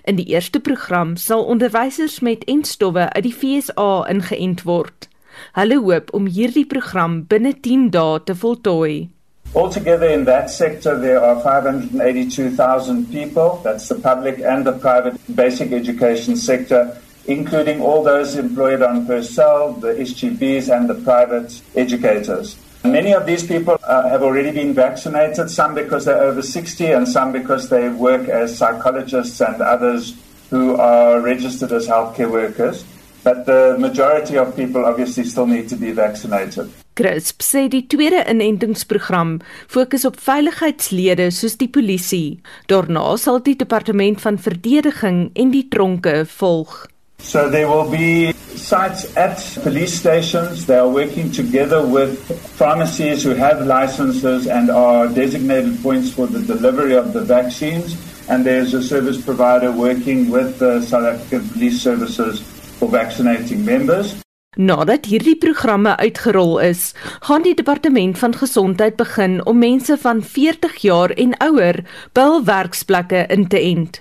In die eerste program sal onderwysers met entstowwe uit die FSA ingeënt word. Hulle hoop om hierdie program binne 10 dae te voltooi. Altogether in that sector, there are 582,000 people. That's the public and the private basic education sector including all those employed on Purcell, the SGBs, and the private educators. Many of these people uh, have already been vaccinated, some because they're over 60 and some because they work as psychologists and others who are registered as healthcare workers. But the majority of people obviously still need to be vaccinated. Crisp sê die tweede inentingsprogram fokus op veiligheidslede soos die polisie. Daarna sal die departement van verdediging en die tronke volg. So there will be sites at police stations. They are working together with pharmacies who have licenses and are designated points for the delivery of the vaccines. And there's a service provider working with the South African Police Services for vaccinating members. Nadat hierdie programme uitgerol is, gaan die departement van gesondheid begin om mense van 40 jaar en ouer by hul werksplekke in te ent.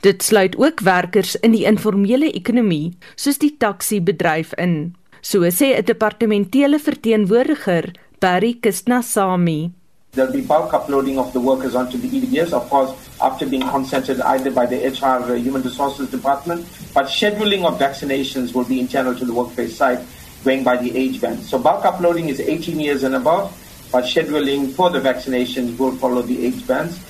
Dit sluit ook werkers in die informele ekonomie, soos die taxi-bedryf in. So sê 'n departementele verteenwoordiger, Barry Kisnasami. There'll be bulk uploading of the workers onto the EDS, of course, after being consented either by the HR uh, Human Resources Department, but scheduling of vaccinations will be internal to the workplace site, going by the age band. So bulk uploading is 18 years and above, but scheduling for the vaccinations will follow the age bands.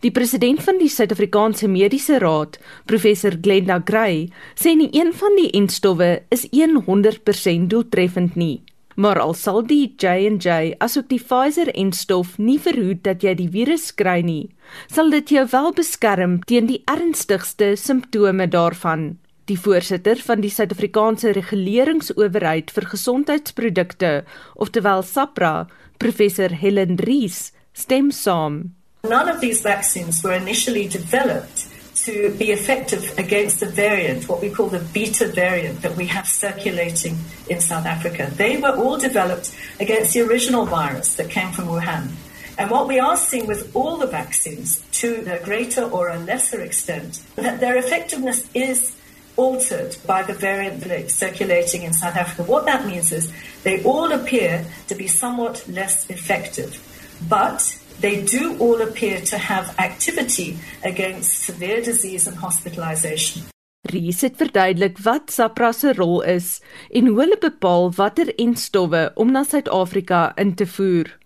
Die president van die Suid-Afrikaanse Mediese Raad, professor Glenda Gray, sê nie een van die enstowwe is 100% doeltreffend nie. Maar al sal die J&J asook die Pfizer enstof nie verhoed dat jy die virus kry nie, sal dit jou wel beskerm teen die ernstigste simptome daarvan. Die voorsitter van die Suid-Afrikaanse Reguleringsowerheid vir Gesondheidsprodukte, oftewel SAPRA, professor Helen Rees, stem saam. None of these vaccines were initially developed to be effective against the variant, what we call the beta variant that we have circulating in South Africa. They were all developed against the original virus that came from Wuhan. And what we are seeing with all the vaccines, to a greater or a lesser extent, that their effectiveness is altered by the variant circulating in South Africa. What that means is they all appear to be somewhat less effective, but they do all appear to have activity against severe disease and hospitalization. Ries het verduidelik wat SAPRA se rol is en hoe hulle bepaal watter enstowwe om na Suid-Afrika in te voer.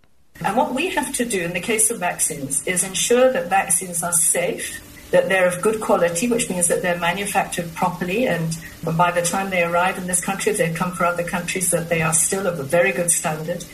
And what we have to do in the case of vaccines is ensure that vaccines are safe, that they're of good quality, which means that they're manufactured properly. And by the time they arrive in this country, if they come from other countries, that they are still of a very good standard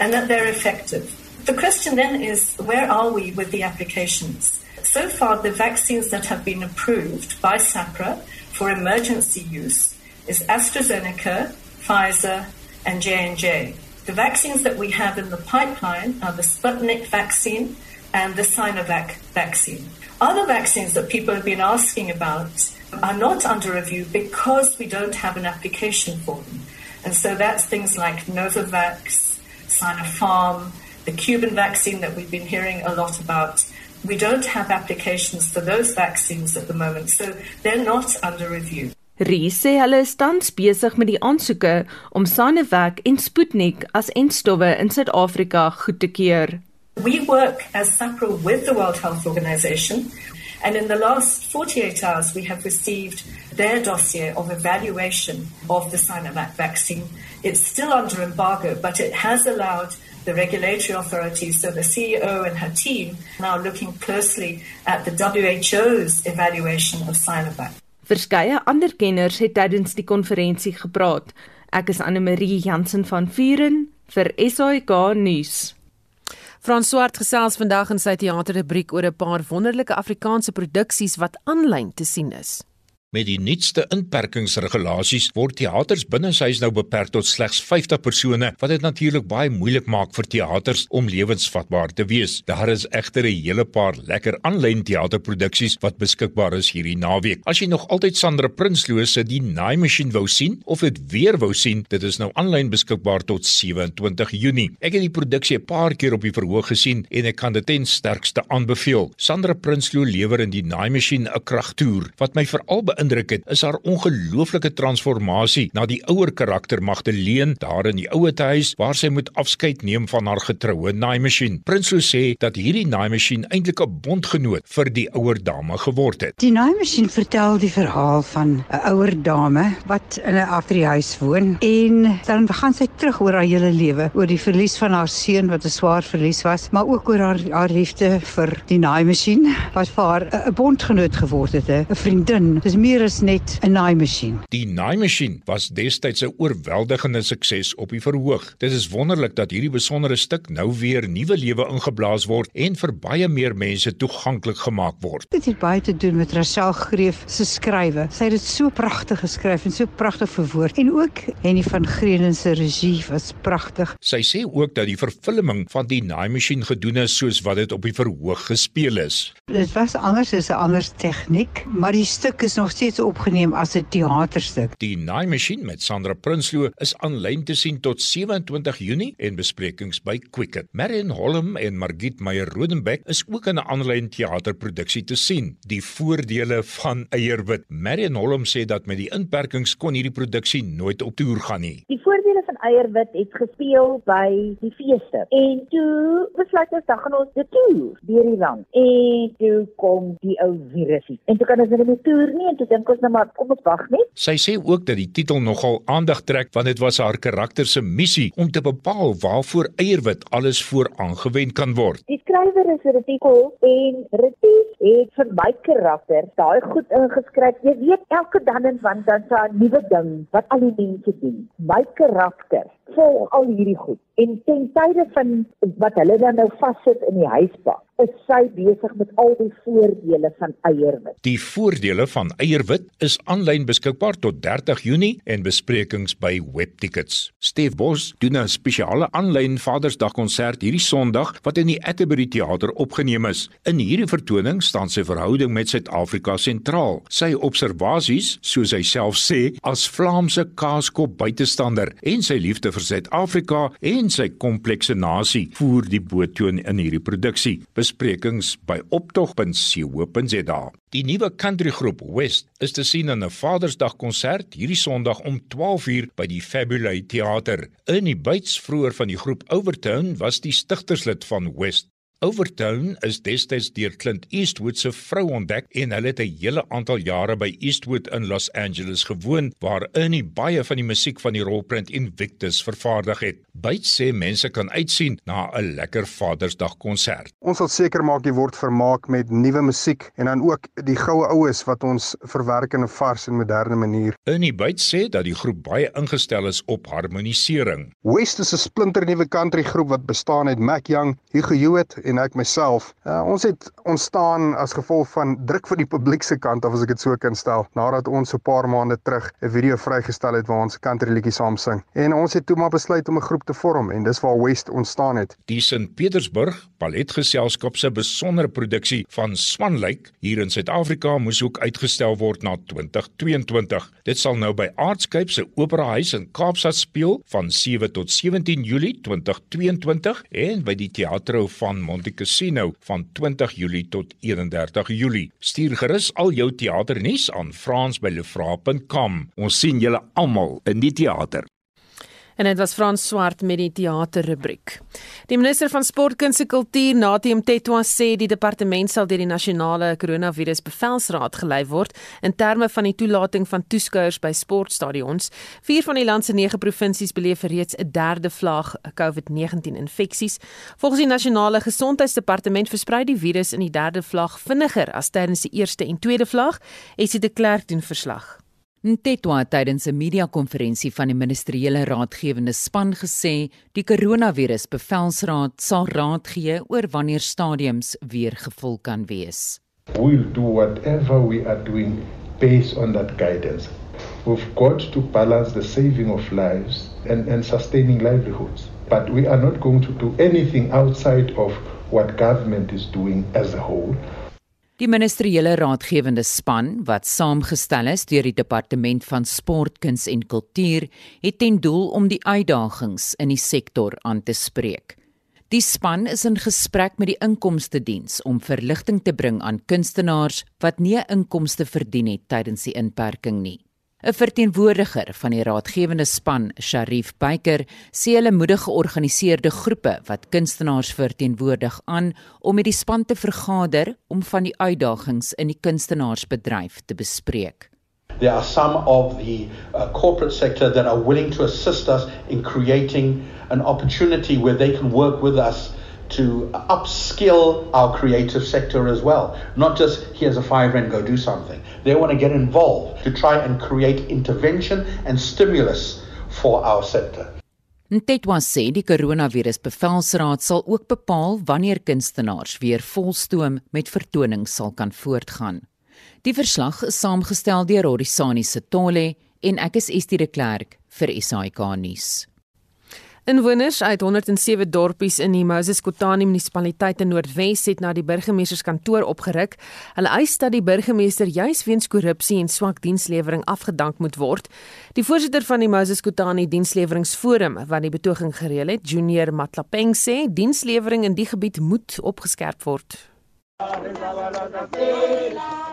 and that they're effective. The question then is where are we with the applications? So far, the vaccines that have been approved by SAPRA for emergency use is AstraZeneca, Pfizer, and J&J. The vaccines that we have in the pipeline are the Sputnik vaccine and the Sinovac vaccine. Other vaccines that people have been asking about are not under review because we don't have an application for them. And so that's things like Novavax, Sinopharm, the Cuban vaccine that we've been hearing a lot about. We don't have applications for those vaccines at the moment, so they're not under review. Ries sê hulle is tans besig met die aansoeke om Sinovac en Sputnik as enstowwe in Suid-Afrika goed te keur. We work as SAPRA with the World Health Organization and in the last 48 hours we have received their dossier of evaluation of the Sinovac vaccine. It's still under embargo, but it has allowed the regulatory authorities, so the CEO and her team, now looking closely at the WHO's evaluation of Sinovac. Verskeie ander kenners het tydens die konferensie gepraat. Ek is Anne Marie Jansen van Vuren vir SAK nuus. Frans Swart gesels vandag in sy teaterrubriek oor 'n paar wonderlike Afrikaanse produksies wat aanlyn te sien is. Met die nuutste inperkingsregulasies word teaters binne huis nou beperk tot slegs 50 persone, wat dit natuurlik baie moeilik maak vir teaters om lewensvatbaar te wees. Daar is egter 'n hele paar lekker aanlyn teaterproduksies wat beskikbaar is hierdie naweek. As jy nog altyd Sandra Prinsloo se Die Naai Masjien wou sien of dit weer wou sien, dit is nou aanlyn beskikbaar tot 27 Junie. Ek het die produksie 'n paar keer op die verhoog gesien en ek kan dit ten sterkste aanbeveel. Sandra Prinsloo lewer in Die Naai Masjien 'n kragtoer wat my veral beïndruk het, is haar ongelooflike transformasie na die ouer karakter Magdalene daar in die ouete huis waar sy moet afskeid neem van haar getroue naaimasjien. Prinsloo sê dat hierdie naaimasjien eintlik 'n bondgenoot vir die ouer dame geword het. Die naaimasjien vertel die verhaal van 'n ouer dame wat in 'n afdriehuis woon en dan gaan sy terug oor haar hele lewe, oor die verlies van haar seun wat 'n swaar verlies was, maar ook oor haar haar liefde vir die naaimasjien wat vir haar 'n bondgenoot geword het, 'n vriendin. Dis meer as net 'n naaimasjien. Die naaimasjien was destyds 'n oorweldigende sukses op die verhoog. Dit is wonderlik dat hierdie besondere stuk nou weer nuwe lewe ingeblaas word en vir baie meer mense toeganklik gemaak word. Dit het baie te doen met Rachel Greef se skrywe. Sy het dit so pragtig geskryf en so pragtig verwoord en ook Henny van Greenen se regie was pragtig. Sy sê ook dat die vervulling van die naaimasjien gedoen is soos wat dit op die verhoog gespeel is. Dit was anders as 'n ander tegniek, maar die stuk is nog steeds opgeneem as 'n teaterstuk. Die naaimasjien met Sandra Prinsloo is aanlyn te sien tot 27 Junie en besprekings by Quicket. Marion Holm en Margit Meyer Rodenbeck is ook in 'n aanlyn teaterproduksie te sien. Die voordele van eierwit. Marion Holm sê dat met die inperkings kon hierdie produksie nooit op toer gaan nie. Die voordele van eierwit het gespeel by die feeste. En toe besluit ons dan gaan ons dit toer deur die land. En toe kom die ou virusie. En toe kan ons nie meer toer nie en toe dink ons nou maar kom ons wag net. Sy sê ook dat die titel nogal aandag trek want dit was haar karakter se missie om te bepaal waarvoor eierwit alles voor aangewend kan word. Die skrywer is Retico en Retief het vir my karakter daai goed ingeskryf. Jy weet elke dan en wan dan 'n nuwe ding wat al die mense doen. My karakter volg al hierdie goed. En ten tye van wat hulle dan nou vassit in die huisbak, is sy besig met al die voordele van eierwit. Die voordele van eierwit is aanlyn beskikbaar tot 30 Junie en besprekings by Webtickets. Stef Bos doen 'n spesiale aanlyn Vadersdagkonsert hierdie Sondag wat in die Atterbury Theater opgeneem is. In hierdie vertoning staan sy verhouding met Suid-Afrika sentraal. Sy observasies, soos hy self sê, as Vlaamse kaaskop buitestander en sy liefde vir Suid-Afrika en sy komplekse nasie voer die boottoon in hierdie produksie besprekings by optog.co.za. Die nuwe countrygroep West is te sien in 'n Vadersdag konsert hierdie Sondag om 12uur by die Fabulous Theater. In die byts vroeër van die groep Overtone was die stigterslid van West Overtone is destyds deur Clint Eastwood se vrou ontdek en hulle het 'n hele aantal jare by Eastwood in Los Angeles gewoon waar Ernie baie van die musiek van die rolprent Invictus vervaardig het. Byt sê mense kan uitsien na 'n lekker Vadersdag konsert. Ons sal seker maak jy word vermaak met nuwe musiek en dan ook die goue oues wat ons verwerk in 'n vars en moderne manier. Ernie Byt sê dat die groep baie ingestel is op harmonisering. West is 'n splinternuwe country groep wat bestaan uit Mac Young, Hugo Hewitt en ek myself. Uh, ons het ontstaan as gevolg van druk van die publiek se kant af as ek dit so kan stel, nadat ons so 'n paar maande terug 'n video vrygestel het waar ons 'n country liedjie saam sing. En ons het toe maar besluit om 'n groep te vorm en dis waar West ontstaan het. Die St. Petersburg Balletgeselskap se besondere produksie van Swanlyk hier in Suid-Afrika moes ook uitgestel word na 2022. Dit sal nou by Artscape se Opera Huis in Kaapstad speel van 7 tot 17 Julie 2022 en by die Teatro van Monte Casino van 20 Julie tot 31 Julie. Stuur gerus al jou teaternuus aan frans@lefra.com. Ons sien julle almal in die teater. En dit was Frans Swart met die teaterrubriek. Die minister van Sport, Kuns en Kultuur, Natie Mtetwa, sê die departement sal deur die nasionale koronavirus bevelsraad gelei word in terme van die toelating van toeskouers by sportstadions. Vier van die land se 9 provinsies beleef reeds 'n derde vlaag COVID-19 infeksies. Volgens die nasionale gesondheidsdepartement versprei die virus in die derde vlaag vinniger as tydens die eerste en tweede vlaag, het sy deklar doen verslag. Ntetwa tydens 'n media-konferensie van die ministeriële raadgewende span gesê die koronavirus bevelsraad sal raad gee oor wanneer stadiums weer gevul kan wees. We'll do whatever we are doing based on that guidance. We've got to balance the saving of lives and, and sustaining livelihoods. But we are not going to do anything outside of what government is doing as a whole. Die ministeriële raadgewende span wat saamgestel is deur die departement van sport, kuns en kultuur, het ten doel om die uitdagings in die sektor aan te spreek. Die span is in gesprek met die inkomste diens om verligting te bring aan kunstenaars wat nie inkomste verdien het tydens die inperking nie. 'n Verteenwoordiger van die raadgewende span, Sharif Beyker, sê hulle moedig georganiseerde groepe wat kunstenaars verteenwoordig aan om met die span te vergader om van die uitdagings in die kunstenaarsbedryf te bespreek. There are some of the uh, corporate sector that are willing to assist us in creating an opportunity where they can work with us to upskill our creative sector as well. Not just here's a five rand, go do something. They want to get involved to try and create intervention and stimulus for our sector. Ntetwa sê die koronavirus bevelsraad sal ook bepaal wanneer kunstenaars weer volstoom met vertonings sal kan voortgaan. Die verslag is saamgestel deur Rorisani Setole en ek is Estie de Klerk vir SAK nuus. Inwoners uit 107 dorpies in die Moses Kotani munisipaliteit in Noordwes het na die burgemeesterskantoor opgeruk. Hulle eis dat die burgemeester juis weens korrupsie en swak dienslewering afgedank moet word. Die voorsitter van die Moses Kotani diensleweringsforum wat die betoging gereël het, Junior Matlapeng sê dienslewering in die gebied moet opgeskerp word.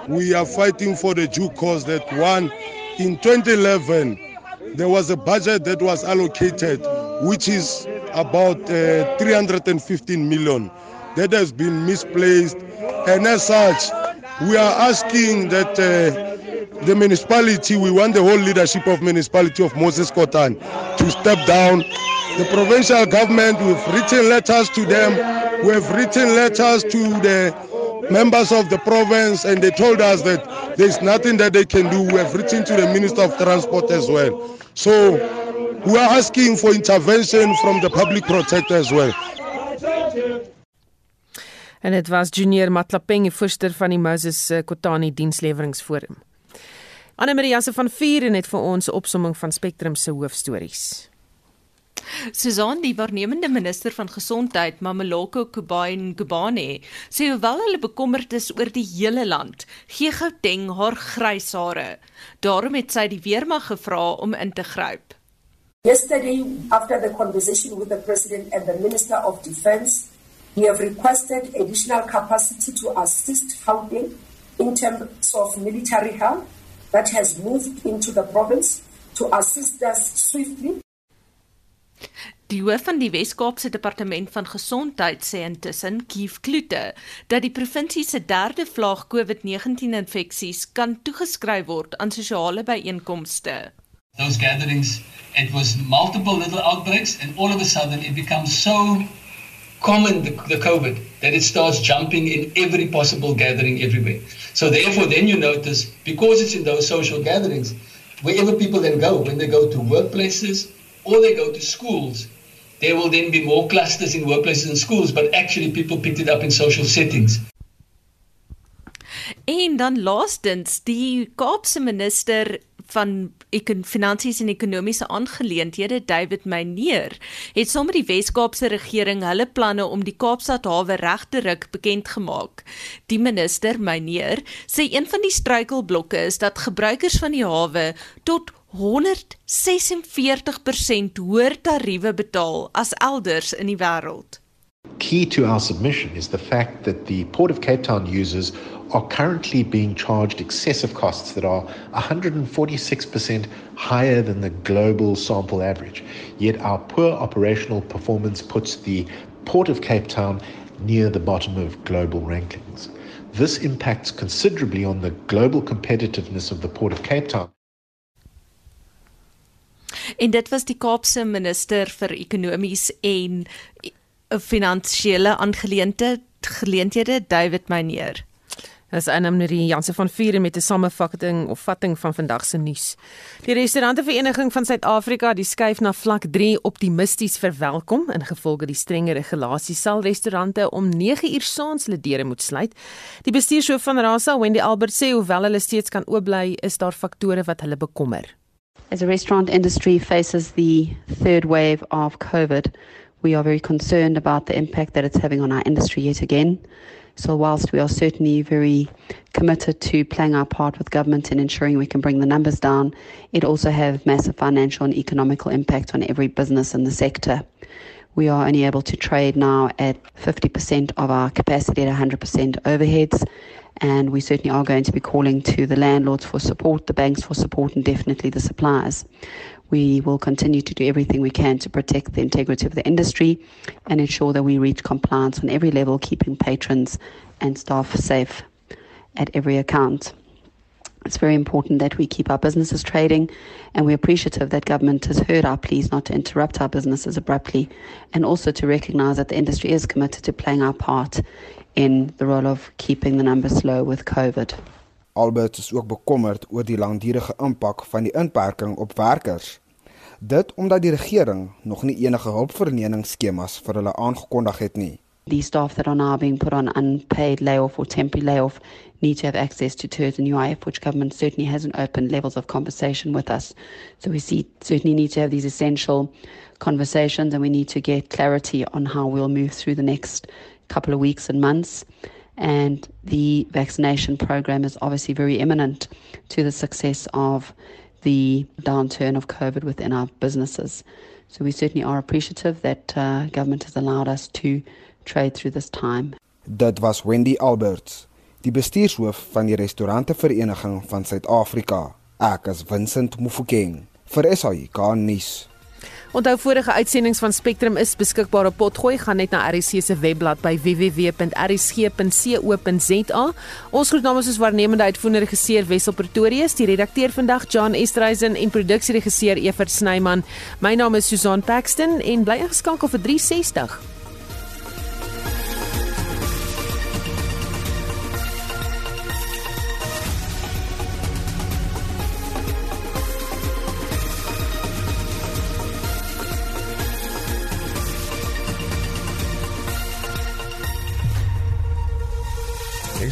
We are fighting for the due cause that one in 2011 there was a budget that was allocated which is about uh, 315 million. That has been misplaced. And as such we are asking that uh, the municipality we want the whole leadership of municipality of Moses Kotan to step down. The provincial government we've written letters to them. We have written letters to the members of the province and they told us that there's nothing that they can do we have written to the minister of transport as well so we are asking for intervention from the public protector as well. En dit was Junior Matlapeng, voorsteur van die Moses eh, Kotani Diensleweringsforum. Anne Maria se van 4 en net vir ons opsomming van Spectrum se hoofstories. Susan, die waarnemende minister van gesondheid, Mameloko Kubain Kubane, sê hoewel hulle bekommerd is oor die hele land, gee Gauteng haar grys hare. Daarom het sy die weermag gevra om in te gryp. Yesterday, after the conversation with the President and the Minister of Defense, we have requested additional capacity to assist Gauteng in terms of military help that has moved into the province to assist us swiftly Die hoof van die Wes-Kaapse Departement van Gesondheid sê intussen, Kief Kloete, dat die provinsie se derde vlaag COVID-19 infeksies kan toegeskryf word aan sosiale byeenkomste. Those gatherings, it was multiple little outbreaks and all of a sudden it becomes so common the, the COVID that it starts jumping in every possible gathering everywhere. So therefore then you notice because it's in those social gatherings wherever people then go when they go to workplaces or they go to schools there will then be more clusters in workplaces and schools, but actually people picked it up in social settings. En dan laastens, die Kaapse minister van ekon finansies en ekonomiese aangeleenthede David Meyer het saam met die Wes-Kaapse regering hulle planne om die Kaapstad hawe reg te ruk bekend gemaak. Die minister Meyer sê een van die struikelblokke is dat gebruikers van die hawe tot 146% hoër tariewe betaal as elders in die wêreld. Key to our submission is the fact that the Port of Cape Town users are currently being charged excessive costs that are 146% higher than the global sample average. Yet our poor operational performance puts the Port of Cape Town near the bottom of global rankings. This impacts considerably on the global competitiveness of the Port of Cape Town. En dit was die Kaapse minister vir ekonomies en finansiële aangeleenthede geleenthede David Meyer. Dis Anna Marie Jansen van Vier met 'n samevatting of vatting van vandag se nuus. Die restaurantevereniging van Suid-Afrika, die skuif na vlak 3 optimisties verwelkom in gevolge die strenger regulasies sal restaurante om 9 uur saans hulle deure moet sluit. Die bestuurshoof van Rasa, Wendy Albert sê hoewel hulle steeds kan oop bly, is daar faktore wat hulle bekommer. As the restaurant industry faces the third wave of COVID, we are very concerned about the impact that it's having on our industry yet again. So, whilst we are certainly very committed to playing our part with government in ensuring we can bring the numbers down, it also has massive financial and economical impact on every business in the sector. We are only able to trade now at 50% of our capacity at 100% overheads. And we certainly are going to be calling to the landlords for support, the banks for support, and definitely the suppliers. We will continue to do everything we can to protect the integrity of the industry and ensure that we reach compliance on every level, keeping patrons and staff safe at every account. It's very important that we keep our businesses trading, and we're appreciative that government has heard our pleas not to interrupt our businesses abruptly, and also to recognise that the industry is committed to playing our part in the role of keeping the numbers low with COVID. Albert is ook bekommerd oor die langdurige impak van die inperking op werkers. Dit omdat die regering nog nie enige hulpverleningsskemas vir hulle aangekondig het nie. The staff that are now being put on unpaid layoff or temporary layoff need to have access to TERS and UIF, which government certainly hasn't opened levels of conversation with us. So we see, certainly need to have these essential conversations and we need to get clarity on how we'll move through the next couple of weeks and months. And the vaccination program is obviously very imminent to the success of the downturn of COVID within our businesses. So we certainly are appreciative that uh, government has allowed us to trade through this time. Dit was Wendy Alberts, die bestuurshoof van die restaurantevereniging van Suid-Afrika. Ek is Vincent Mufokeng vir SAK nuus. Onthou vorige uitsendings van Spectrum is beskikbaar op Potgooi. Gaan net na RSC se webblad by www.rsg.co.za. Ons groet namens ons waarnemende uitvoerende regisseur Wessel Pretorius, die redakteur vandag John Estreisen en produksieregisseur Evert Snyman. My naam is Susan Paxton en bly ingeskakel vir 360.